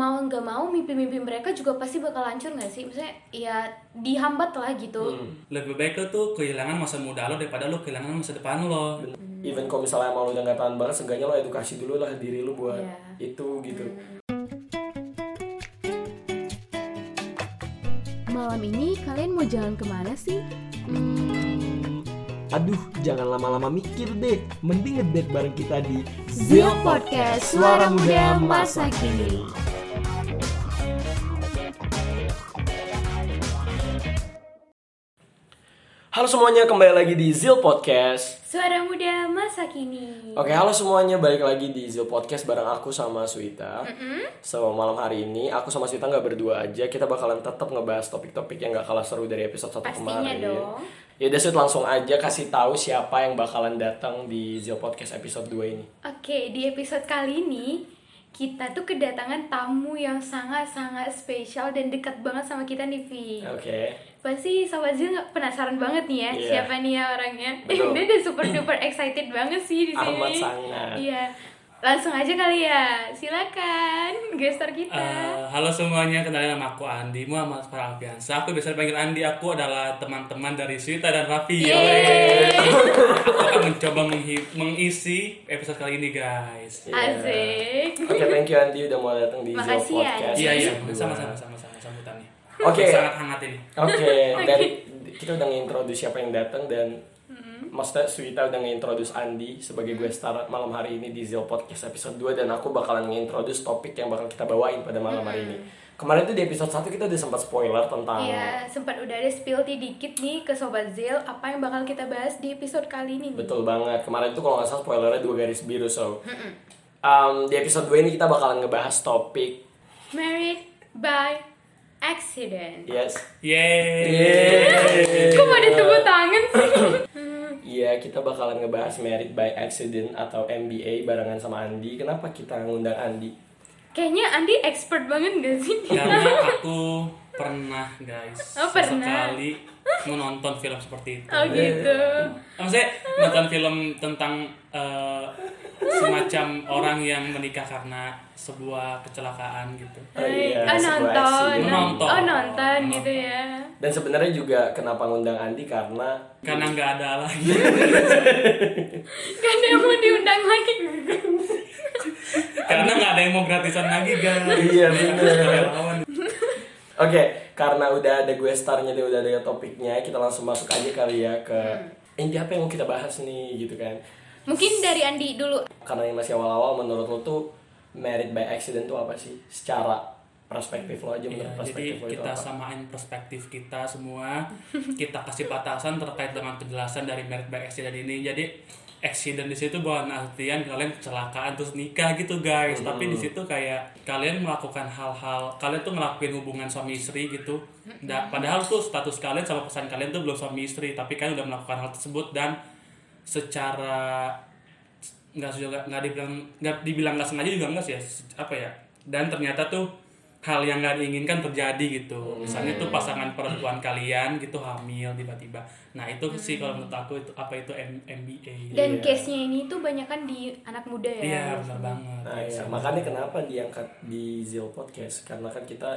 mau nggak mau mimpi-mimpi mereka juga pasti bakal hancur nggak sih maksudnya ya dihambat lah gitu Hmm. lebih baik lo tuh kehilangan masa muda lo daripada lo kehilangan masa depan lo even kalau misalnya emang lu udah nggak tahan banget seenggaknya lo edukasi dulu lah diri lu buat Iya. itu gitu Malam ini kalian mau jalan ke mana sih? Hmm, aduh, jangan lama-lama mikir deh. Mending ngedate bareng kita di Zil Podcast, suara muda masa kini. Halo semuanya kembali lagi di Zil Podcast suara muda masa kini Oke, halo semuanya, balik lagi di Zil Podcast bareng aku sama Suita. So, malam hari ini aku sama Suita nggak berdua aja, kita bakalan tetap ngebahas topik-topik yang nggak kalah seru dari episode 1 Pastinya kemarin. dong. Ya udah Suit langsung aja kasih tahu siapa yang bakalan datang di Zil Podcast episode 2 ini. Oke, di episode kali ini kita tuh kedatangan tamu yang sangat-sangat spesial dan dekat banget sama kita nih, Vi. Oke. Pasti Sobat Zil penasaran banget nih ya Iya. siapa nih ya orangnya. Betul. Dia udah super duper excited banget sih di sini. Amat sangat. Iya. Langsung aja kali ya. Silakan gestar kita. Eh, halo semuanya, kenalin nama aku Andi Muhammad Farah Alfiansa. Aku bisa dipanggil Andi. Aku adalah teman-teman dari Suita dan Raffi. Yeay. Aku akan mencoba mengisi episode kali ini, guys. Iya. Asik. Oke, thank you Andi udah mau datang di Zil Makasih ya, Podcast. Iya iya, dua. sama-sama Oke. Sangat hangat ini. Oke, dari kita udah nge-introduce siapa yang datang dan maksudnya Suita udah nge-introduce Andi sebagai gue star malam hari ini di Zil Podcast episode 2 dan aku bakalan nge-introduce topik yang bakal kita bawain pada malam hari ini. Kemarin tuh di episode 1 kita udah sempat spoiler tentang Iya, sempat udah ada spill dikit nih ke Sobat Zil apa yang bakal kita bahas di episode kali ini nih. Betul banget. Kemarin tuh kalau nggak salah spoilernya dua garis biru so. Um, di episode 2 ini kita bakalan ngebahas topik Married by accident. yes. Yeay. Kok pada tepuk tangan sih? Iya, kita bakalan ngebahas Married by Accident atau MBA barengan sama Andi. Kenapa kita ngundang Andi? Kayaknya Andi expert banget gak sih? Karena aku pernah, guys, Oh, pernah. sekali menonton film seperti itu. Oh gitu. Maksudnya nonton film tentang eh, semacam orang yang menikah karena sebuah kecelakaan gitu. Oh iya, oh sebuah nonton. Menonton. Oh nonton gitu ya. Dan sebenarnya juga kenapa ngundang Andi karena Karena nggak ada lagi. Kan yang mau diundang lagi. Karena nggak ada yang mau gratisan lagi, guys. Iya. Relawan. Oke, karena udah ada gue starnya dan udah ada topiknya, kita langsung masuk aja kali ya ke inti apa yang mau kita bahas nih gitu kan. Mungkin dari Andi dulu. Karena yang masih awal-awal menurut lo tuh married by accident tuh apa sih? Secara perspektif lo aja Iya, menurut jadi perspektif lo itu kita apa? samain perspektif kita semua. Kita kasih batasan terkait dengan penjelasan dari merit by accident ini. Jadi accident di situ bukan artian kalian kecelakaan terus nikah gitu guys. Tapi di situ kayak kalian melakukan hal-hal, kalian tuh ngelakuin hubungan suami istri gitu. Da- padahal tuh status kalian sama pesan kalian tuh belum suami istri, tapi kalian udah melakukan hal tersebut dan secara nggak juga nggak dibilang nggak dibilang nggak sengaja juga enggak sih ya apa ya dan ternyata tuh hal yang nggak diinginkan terjadi gitu misalnya tuh pasangan perempuan kalian gitu hamil tiba-tiba nah itu sih kalau menurut aku itu apa itu M- MBA Dan Iya. case-nya ini tuh banyak kan di anak muda ya. iya benar banget Nah, iya. makanya kenapa diangkat di Zil Podcast karena kan kita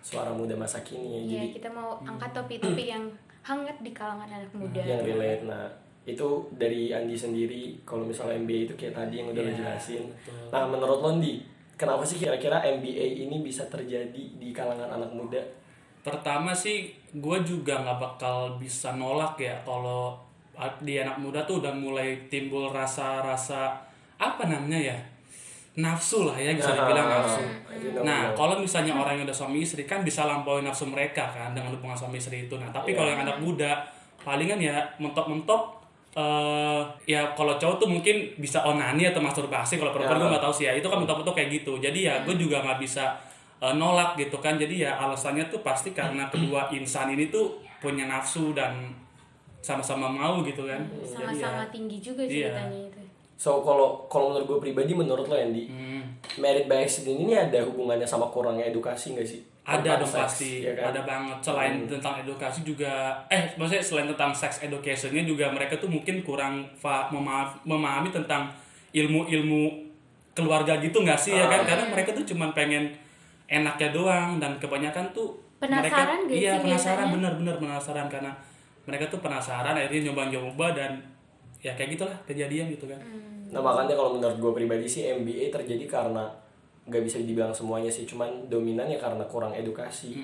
suara muda masa kini ya. Iya, Jadi kita mau angkat topik-topik yang hangat di kalangan anak muda. yang relate nah itu dari Andi sendiri kalau misalnya MBA itu kayak tadi yang udah lo Iya, jelasin betul. nah menurut lo Andi kenapa sih kira-kira MBA ini bisa terjadi di kalangan anak muda pertama sih gue juga nggak bakal bisa nolak ya kalau di anak muda tuh udah mulai timbul rasa-rasa apa namanya ya nafsu lah ya bisa dibilang Ah, nafsu. itu namanya. Nah kalau misalnya orang yang udah suami istri kan bisa lampaui nafsu mereka kan dengan hubungan suami istri itu. Nah tapi Iya. kalau yang anak muda palingan ya mentok-mentok eh ya kalau cowok tuh mungkin bisa onani atau masturbasi kalau perempuan Ya. gue nggak tahu sih ya. Itu kan mentok-mentok kayak gitu. Jadi ya gue juga nggak bisa eh, nolak gitu kan. Jadi ya alasannya tuh pasti karena kedua insan ini tuh punya nafsu dan sama-sama mau gitu kan. Ya, Sama-sama tinggi juga Iya. ceritanya itu. so kalau kalau menurut gue pribadi menurut lo Andi hmm, by accident ini ada hubungannya sama kurangnya edukasi nggak sih? Ada dong pasti. ya kan? ada banget. Selain tentang edukasi juga eh maksudnya selain tentang sex educationnya juga mereka tuh mungkin kurang fa- mema- memahami tentang ilmu-ilmu keluarga gitu nggak sih ya kan? Ah. karena mereka tuh cuman pengen enaknya doang dan kebanyakan tuh Penasaran mereka, gak iya sih penasaran bener-bener penasaran. Karena mereka tuh penasaran akhirnya nyoba-nyoba dan ya kayak gitulah kejadian gitu kan. Hmm. Nah makanya kalau menurut gue pribadi sih MBA terjadi karena nggak bisa dibilang semuanya sih, cuman dominannya karena kurang edukasi,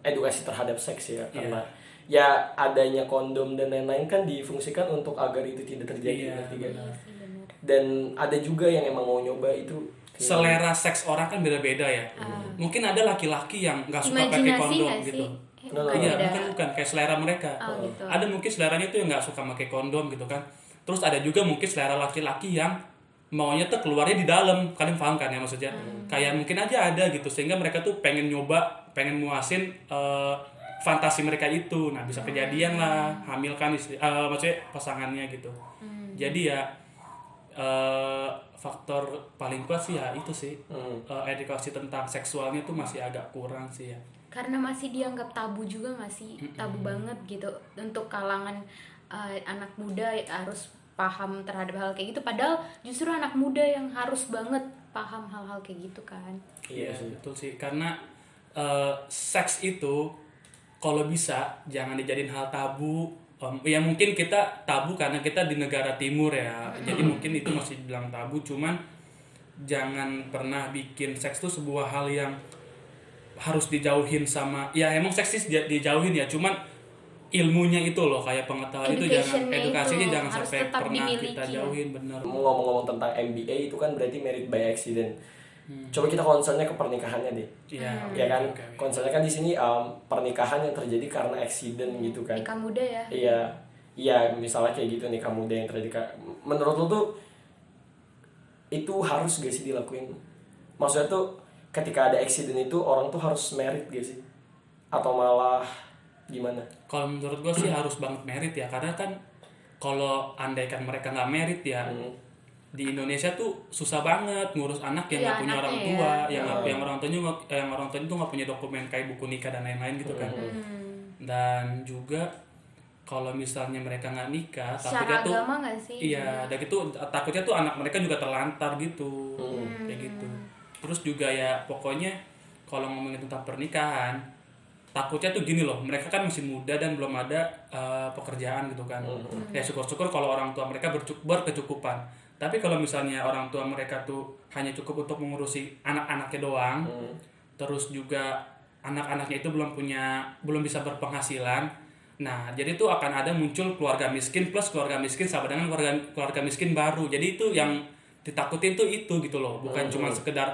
edukasi terhadap seks ya, karena ya adanya kondom dan lain-lain kan difungsikan untuk agar itu tidak terjadi, Iya, ngerti kan? benar. Dan ada juga yang emang mau nyoba itu selera seks orang kan beda-beda ya mungkin ada laki-laki yang nggak suka pakai kondom gitu sih? Eh, No, no, bukan Iya, bukan bukan kayak selera mereka. Oh, gitu. Ada mungkin seleranya tuh yang nggak suka pakai kondom gitu kan. Terus ada juga mungkin selera laki-laki yang maunya tuh keluarnya di dalam. Kalian paham kan ya maksudnya? Hmm. Kayak mungkin aja ada gitu sehingga mereka tuh pengen nyoba, pengen muasin eh, fantasi mereka itu. Nah, bisa kejadian lah, hamil kan istri, eh, maksudnya pasangannya gitu. Hmm. Jadi ya eh, faktor paling kuat sih ya itu sih. Hmm. Eh, edukasi tentang seksualnya tuh masih agak kurang sih ya. karena masih dianggap tabu juga nggak sih tabu banget gitu untuk kalangan uh, anak muda harus paham terhadap hal kayak gitu padahal justru anak muda yang harus banget paham hal-hal kayak gitu kan Iya betul sih karena eh, seks itu kalau bisa jangan dijadiin hal tabu. Em, ya mungkin kita tabu karena kita di negara timur ya, jadi mungkin itu masih bilang tabu. Cuman jangan pernah bikin seks itu sebuah hal yang harus dijauhin sama. Ya emang seks sih di- dijauhin ya, cuman ilmunya itu loh kayak pengetahuan itu jangan edukasinya itu jangan harus sampai pernah kita dimiliki. jauhin bener. ngomong-ngomong tentang MBA itu kan berarti merit by accident. Coba kita concernnya ke pernikahannya deh. Iya, ya kan oke. concernnya kan di sini um, pernikahan yang terjadi karena accident gitu kan nikah muda ya iya iya misalnya kayak gitu nikah muda yang terjadi menurut lo tuh itu harus gak sih dilakuin maksudnya tuh ketika ada accident itu orang tuh harus merit gak sih atau malah gimana Kalau menurut gue sih harus banget merit ya karena kan kalau andaikan mereka nggak merit ya Hmm. di Indonesia tuh susah banget ngurus anak yang Iya, nggak punya orang tua, ya. yang Hmm. yang orang tuanya nggak- yang orang tuanya tuh nggak punya dokumen kayak buku nikah dan lain-lain gitu kan. Hmm. Dan juga kalau misalnya mereka nggak nikah, takutnya tuh sih iya, dan itu takutnya tuh anak mereka juga terlantar gitu, Hmm. kayak gitu. Terus juga ya pokoknya kalau ngomongin tentang pernikahan, takutnya tuh gini loh, mereka kan masih muda dan belum ada eh, pekerjaan gitu kan. Ya syukur-syukur kalau orang tua mereka berkecukupan. Tapi kalau misalnya orang tua mereka tuh hanya cukup untuk mengurusi anak-anaknya doang, Hmm. terus juga anak-anaknya itu belum punya belum bisa berpenghasilan nah jadi itu akan ada muncul keluarga miskin plus keluarga miskin sama dengan keluarga keluarga miskin baru jadi itu yang ditakutin tuh itu gitu loh bukan Hmm. cuma sekedar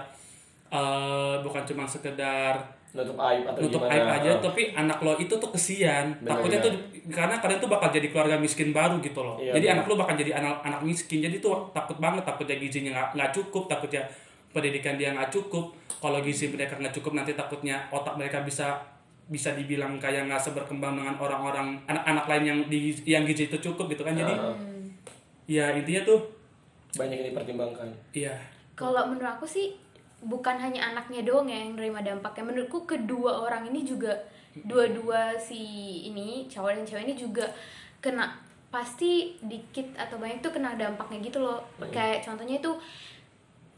eh, bukan cuma sekedar nutup aib atau nutup gimana? aib aja tapi anak lo itu tuh kesian. Bener, takutnya bener. tuh karena kalian tuh bakal jadi keluarga miskin baru gitu loh. Iya, jadi bener. anak lo bakal jadi anak anak miskin. Jadi tuh takut banget takutnya gizinya nggak nggak cukup takutnya pendidikan dia nggak cukup. Kalau gizi mereka nggak cukup nanti takutnya otak mereka bisa bisa dibilang kayak nggak seberkembang dengan orang-orang anak-anak lain yang di yang gizi itu cukup gitu kan. Jadi Ah. ya intinya tuh banyak yang dipertimbangkan. Iya. Kalau menurut aku sih bukan hanya anaknya doang ya yang nerima dampaknya. Menurutku kedua orang ini juga dua-dua si ini cowok dan cewek ini juga kena pasti dikit atau banyak tuh kena dampaknya gitu loh. Kayak contohnya itu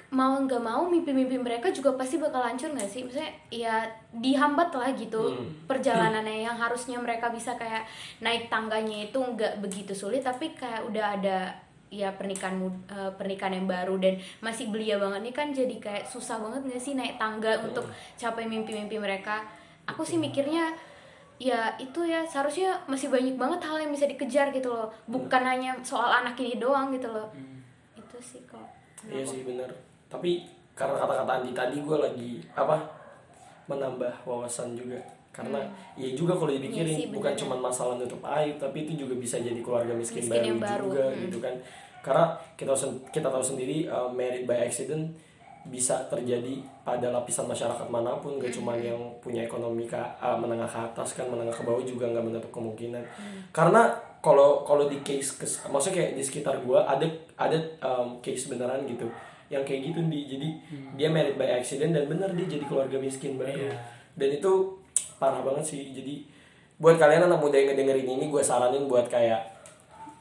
mau nggak mau mimpi-mimpi mereka juga pasti bakal hancur nggak sih? Maksudnya ya dihambat lah gitu perjalanannya. Yang harusnya mereka bisa kayak naik tangganya itu nggak begitu sulit tapi kayak udah ada ya pernikahan eh, pernikahan yang baru. Dan masih belia banget. Nih kan jadi kayak susah banget nggak sih naik tangga untuk capai mimpi-mimpi mereka? Aku sih mikirnya ya itu ya seharusnya masih banyak banget hal yang bisa dikejar gitu loh. Bukan hanya soal anak ini doang gitu loh. Itu sih kok. Iya sih benar. Tapi karena kata-kata Andi tadi gue lagi apa menambah wawasan juga. Karena iya juga kalau dipikirin Iya sih, bukan cuma masalah nutup aib tapi itu juga bisa jadi keluarga miskin, Miskin baru, baru, juga hmm. gitu kan. Karena kita kita tahu sendiri uh, married by accident bisa terjadi pada lapisan masyarakat mana pun gak cuma yang punya ekonomi ke, uh, menengah ke atas kan menengah ke bawah juga nggak menutup kemungkinan. Karena kalau kalau di case kes, maksudnya kayak di sekitar gua ada ada um, case beneran gitu yang kayak gitu di jadi dia married by accident dan bener dia jadi keluarga miskin baru. Iya. dan itu parah banget sih jadi buat kalian anak muda yang ngedengerin ini gue saranin buat kayak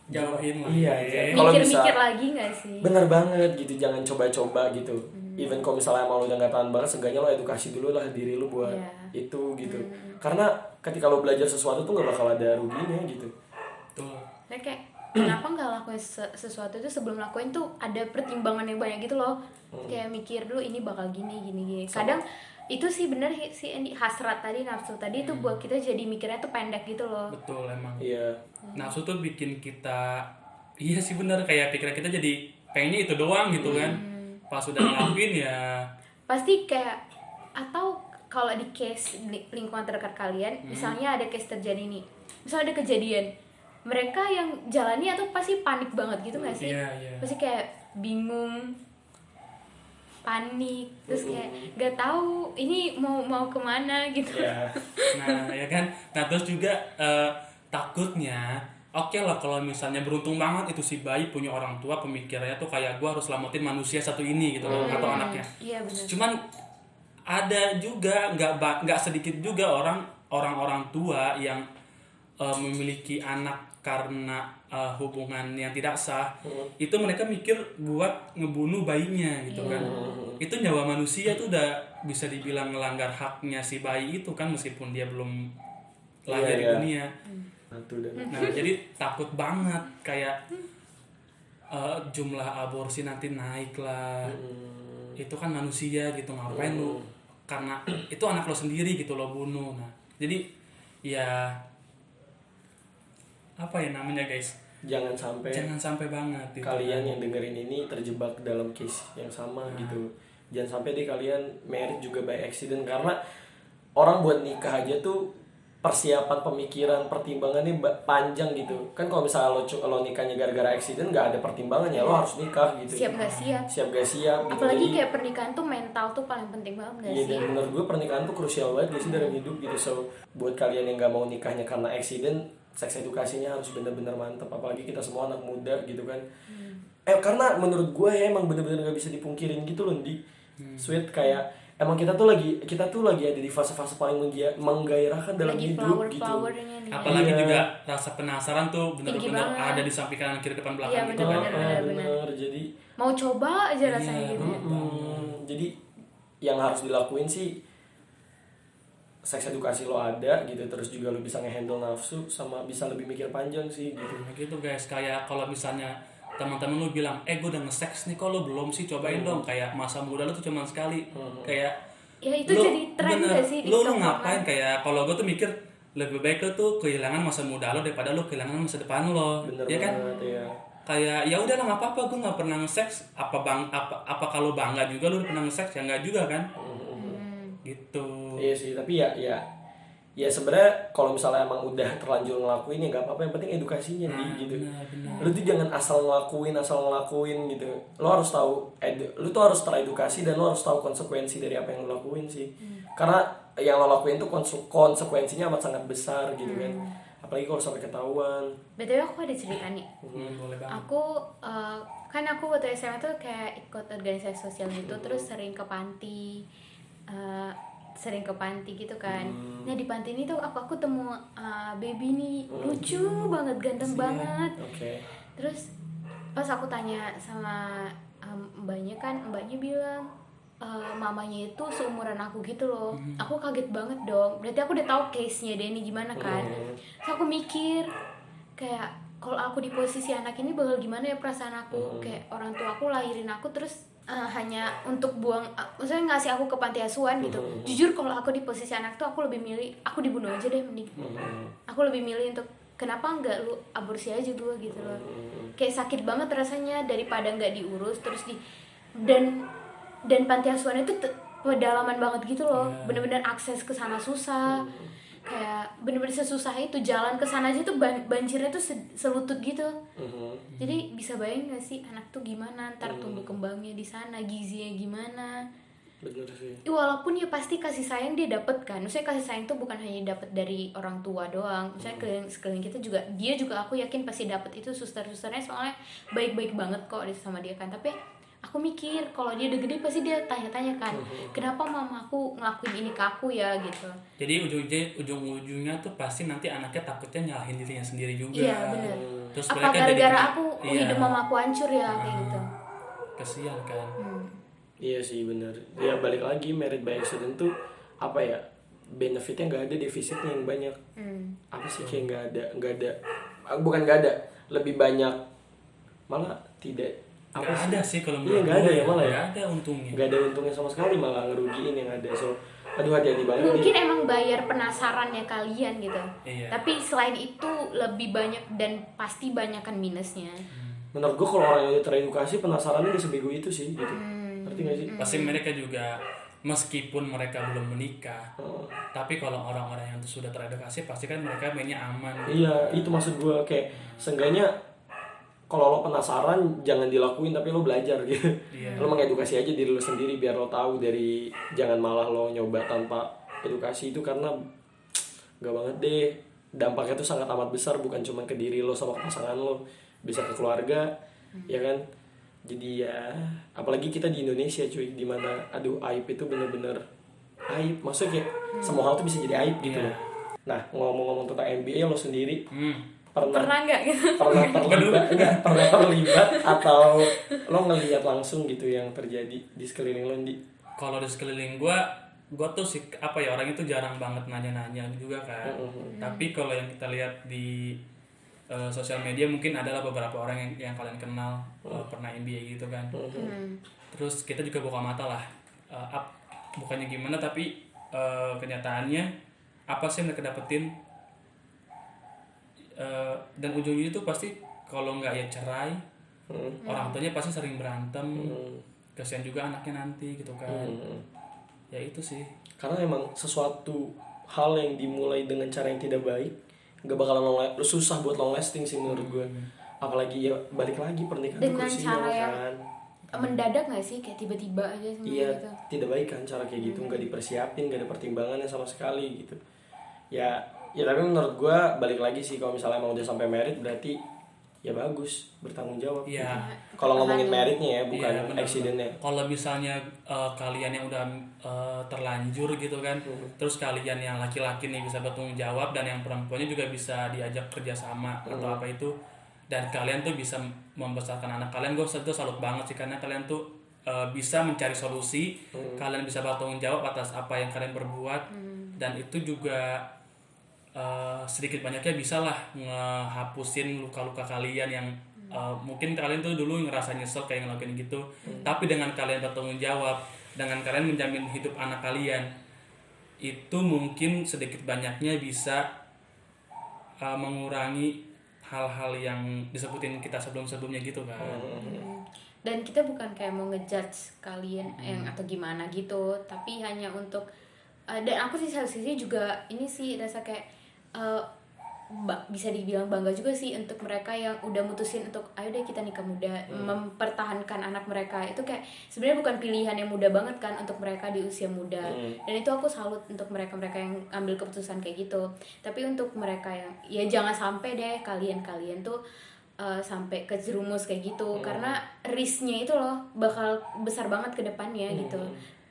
jauhin lah Iya, ya. iya. Kalau mikir-mikir bisa- lagi nggak sih bener banget gitu jangan coba-coba gitu even kalau misalnya emang lu udah nggak tahan banget seenggaknya lo edukasi dulu lah diri lu buat Iya. itu gitu karena ketika lo belajar sesuatu tuh nggak bakal ada ruginya gitu Tuh. Nah, kayak kenapa nggak lakuin se- sesuatu itu sebelum lakuin tuh ada pertimbangan yang banyak gitu loh. Kayak mikir dulu ini bakal gini gini gini. Kadang itu sih bener hi- si Andy, hasrat tadi nafsu tadi itu buat kita jadi mikirnya tuh pendek gitu loh. Betul emang. iya. Nafsu tuh bikin kita iya sih bener kayak pikiran kita jadi pengennya itu doang gitu kan. Pas udah ngelakuin ya. Pasti kayak atau kalau di case li- lingkungan terdekat kalian misalnya ada case terjadi nih. Misalnya ada kejadian mereka yang jalani atau pasti panik banget gitu gak sih Iya, iya. pasti kayak bingung panik terus kayak gak tahu ini mau mau ke mana gitu ya Nah, ya kan. Nah, terus juga eh, takutnya Oke lah kalau misalnya beruntung banget itu si bayi punya orang tua pemikirannya tuh kayak gua harus selamatin manusia satu ini gitu loh atau anaknya. iya benar Cuman ada juga nggak nggak sedikit juga orang orang-orang tua yang eh, memiliki anak karena eh, hubungan yang tidak sah itu mereka mikir buat ngebunuh bayinya gitu kan. Itu nyawa manusia tuh udah bisa dibilang melanggar haknya si bayi itu kan meskipun dia belum lahir Iya, di iya. dunia. Dan nah jadi takut banget kayak eh, jumlah aborsi nanti naik lah. Itu kan manusia gitu ngapain lu karena itu anak lo sendiri gitu lo bunuh. Nah jadi ya apa ya namanya guys? Jangan sampai jangan sampai banget gitu. kalian yang dengerin ini terjebak dalam case yang sama gitu. Jangan sampai deh kalian married juga by accident karena orang buat nikah aja tuh persiapan pemikiran pertimbangannya ba- panjang gitu. Kan kalau misalnya lo lo nikahnya gara-gara accident nggak ada pertimbangan ya lo harus nikah gitu. Siap gak siap? Siap gak siap gitu. Apalagi Jadi- kayak pernikahan tuh mental tuh paling penting banget gak Iya sih? dan menurut gue pernikahan tuh krusial banget gak sih dalam hidup gitu. So buat kalian yang nggak mau nikahnya karena accident seks edukasinya harus bener-bener mantap apalagi kita semua anak muda gitu kan. Eh karena menurut gue ya emang bener-bener nggak bisa dipungkirin gitu loh di sweet kayak emang kita tuh lagi kita tuh lagi ada di fase-fase paling menggia- menggairahkan dalam lagi hidup flower gitu. apalagi Iya. juga rasa penasaran tuh bener-bener ada di samping kanan kiri depan Iya, belakang gitu bener, kan. bener. Bener. bener jadi mau coba aja rasanya Iya. gitu. Hmm, jadi yang harus dilakuin sih seks edukasi lo ada gitu terus juga lo bisa ngehandle nafsu sama bisa lebih mikir panjang sih gitu. Nah, gitu guys. Kayak kalau misalnya teman-teman lu bilang eh gue udah nge-sex nih kok lu belum sih? Cobain dong. Kayak masa muda lu tuh cuma sekali. Kayak ya itu lu- jadi tren bener, gak sih? Lu lu tongkrongan? ngapain? Kayak kalau gue tuh mikir lebih baik lu tuh kehilangan masa muda lo daripada lu kehilangan masa depan lo. Bener ya kan? banget ya kayak ya udah lah nggak apa-apa. Gue nggak pernah nge-sex apa bang apa apa kalau bangga juga lu udah pernah nge-sex ya nggak juga kan? Hmm. gitu iya sih tapi ya ya ya sebenarnya kalau misalnya emang udah terlanjur ngelakuin ya nggak apa-apa yang penting edukasinya Nah, nih gitu. benar, benar. lu tuh jangan asal ngelakuin asal ngelakuin gitu. Lo harus tahu edu- lu tuh harus teredukasi dan lo harus tahu konsekuensi dari apa yang lo lakuin sih. Karena yang lo lakuin tuh konse- konsekuensinya amat sangat besar gitu kan. Apalagi kalau sampai ketahuan. Btw aku ada cerita nih. Hmm, boleh banget. Aku eh, kan aku waktu SMA tuh kayak ikut organisasi sosial gitu terus sering ke panti eh, sering ke panti gitu kan. Nah di panti ini tuh aku aku temu eh, baby nih lucu banget ganteng banget. oke. Terus pas aku tanya sama em, mbaknya kan mbaknya bilang eh, mamanya itu seumuran aku gitu loh. Aku kaget banget dong. Berarti aku udah tahu case nya Denny gimana kan. Terus aku mikir kayak kalau aku di posisi anak ini bakal gimana ya perasaan aku? Kayak orang tua aku lahirin aku terus eh, hanya untuk buang eh, maksudnya ngasih aku ke panti asuhan gitu. Jujur kalau aku di posisi anak tuh aku lebih milih aku dibunuh aja deh mending. Aku lebih milih untuk kenapa nggak lu aborsi aja gue gitu loh. Kayak sakit banget rasanya daripada nggak diurus terus di dan dan panti asuhan itu pedalaman banget gitu loh. Bener-bener akses ke sana susah kayak bener-bener sesusah itu jalan ke sana aja tuh ban- banjirnya tuh se- selutut gitu. Jadi bisa bayangin gak sih anak tuh gimana ntar tumbuh kembangnya di sana gizinya gimana. Bener sih. Walaupun ya pasti kasih sayang dia dapet kan maksudnya kasih sayang tuh bukan hanya dapet dari orang tua doang maksudnya keliling sekeliling kita juga dia juga aku yakin pasti dapet itu suster-susternya soalnya baik-baik banget kok sama dia kan. Tapi aku mikir kalau dia udah gede pasti dia tanya-tanya kan kenapa mama aku ngelakuin ini ke aku ya gitu Jadi ujung-ujungnya, ujung-ujungnya tuh pasti nanti anaknya takutnya nyalahin dirinya sendiri juga. iya Terus apa gara-gara aku iya, hidup mama aku hancur ya kayak gitu Kesian kan. Hmm. Iya sih bener. Ya balik lagi merit by accident tuh apa ya benefitnya nggak ada defisitnya yang banyak. Hmm. Apa sih kayak nggak ada nggak ada ah, bukan nggak ada lebih banyak malah tidak apa Gak ada sih kalau Iya, menurut nggak ada gue ya, malah ya? Nggak ada untungnya nggak ada untungnya sama sekali malah ngerugiin yang ada so aduh hati-hati banget mungkin nih. emang bayar penasarannya kalian gitu Iya. tapi selain itu lebih banyak dan pasti banyak kan minusnya menurut gua kalau orang yang udah teredukasi penasarannya gak sebego itu sih gitu Hmm. ngerti gak sih pasti mereka juga meskipun mereka belum menikah Oh. tapi kalau orang-orang yang sudah teredukasi pasti kan mereka mainnya aman Iya, itu maksud gue kayak seenggaknya kalau lo penasaran jangan dilakuin tapi lo belajar gitu. Iya. Lo mengedukasi aja diri lo sendiri biar lo tahu dari jangan malah lo nyoba tanpa edukasi itu karena gak banget deh dampaknya tuh sangat amat besar bukan cuma ke diri lo sama ke pasangan lo bisa ke keluarga ya kan jadi ya apalagi kita di Indonesia cuy di mana aduh aib itu bener-bener aib maksudnya kayak semua hal tuh bisa jadi aib gitu Iya. loh nah ngomong-ngomong tentang MBA lo sendiri hmm. Pernah. Pernah nggak gitu? Pernah terlibat enggak pernah terlibat atau lo ngelihat langsung gitu yang terjadi di sekeliling lo di kalau di sekeliling gue gue tuh sih apa ya orang itu jarang banget nanya-nanya juga kan. Tapi kalau yang kita lihat di eh, sosial media mungkin adalah beberapa orang yang, yang kalian kenal eh, pernah MBA gitu kan. Hmm. terus kita juga buka mata lah Eh, ap- bukannya gimana tapi eh, kenyataannya apa sih yang mereka dapetin Eh, dan ujungnya itu pasti kalau nggak ya cerai Hmm. orang tuanya pasti sering berantem. Hmm. kasihan juga anaknya nanti gitu kan. Hmm. ya itu sih. Karena emang sesuatu hal yang dimulai dengan cara yang tidak baik gak bakalan long susah buat long lasting sih menurut gue. Apalagi ya balik lagi pernikahan tuh Dengan cara yang kan mendadak nggak sih? Kayak tiba-tiba aja semua iya gitu. tidak baik kan cara kayak gitu nggak dipersiapin nggak ada pertimbangannya sama sekali gitu. Ya ya tapi menurut gue balik lagi sih kalau misalnya emang udah sampai merit berarti ya bagus bertanggung jawab Iya. gitu. kalau ngomongin meritnya ya bukan benar-benar. accidentnya kalau misalnya eh, kalian yang udah eh, terlanjur gitu kan Hmm. terus kalian yang laki-laki nih bisa bertanggung jawab dan yang perempuannya juga bisa diajak kerjasama Hmm. atau apa itu dan kalian tuh bisa membesarkan anak kalian gue itu salut banget sih karena kalian tuh eh, bisa mencari solusi Hmm. kalian bisa bertanggung jawab atas apa yang kalian berbuat dan itu juga eh, sedikit banyaknya bisa lah ngehapusin luka-luka kalian yang eh, mungkin kalian tuh dulu ngerasa nyesel kayak ngelakuin gitu. Tapi dengan kalian bertanggung jawab dengan kalian menjamin hidup anak kalian itu mungkin sedikit banyaknya bisa eh, mengurangi hal-hal yang disebutin kita sebelum-sebelumnya gitu kan Hmm. dan kita bukan kayak mau ngejudge kalian yang atau gimana gitu tapi hanya untuk uh, dan aku sih satu sisi juga ini sih rasa kayak uh, bisa dibilang bangga juga sih untuk mereka yang udah mutusin untuk ayo deh kita nikah muda. Mempertahankan anak mereka. Itu kayak sebenarnya bukan pilihan yang mudah banget kan untuk mereka di usia muda. Dan itu aku salut untuk mereka mereka yang ambil keputusan kayak gitu. Tapi untuk mereka yang ya jangan sampai deh kalian kalian tuh uh, sampai ke jerumus kayak gitu. Karena risknya itu loh bakal besar banget ke depannya gitu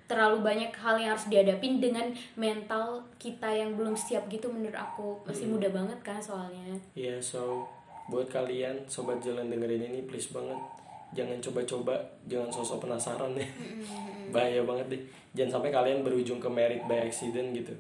terlalu banyak hal yang harus dihadapin dengan mental kita yang belum siap gitu menurut aku masih muda banget kan soalnya Ya, so buat kalian sobat jalan dengerin ini please banget jangan coba-coba, jangan sosok penasaran ya. Bahaya banget deh. Jangan sampai kalian berujung ke merit by accident gitu.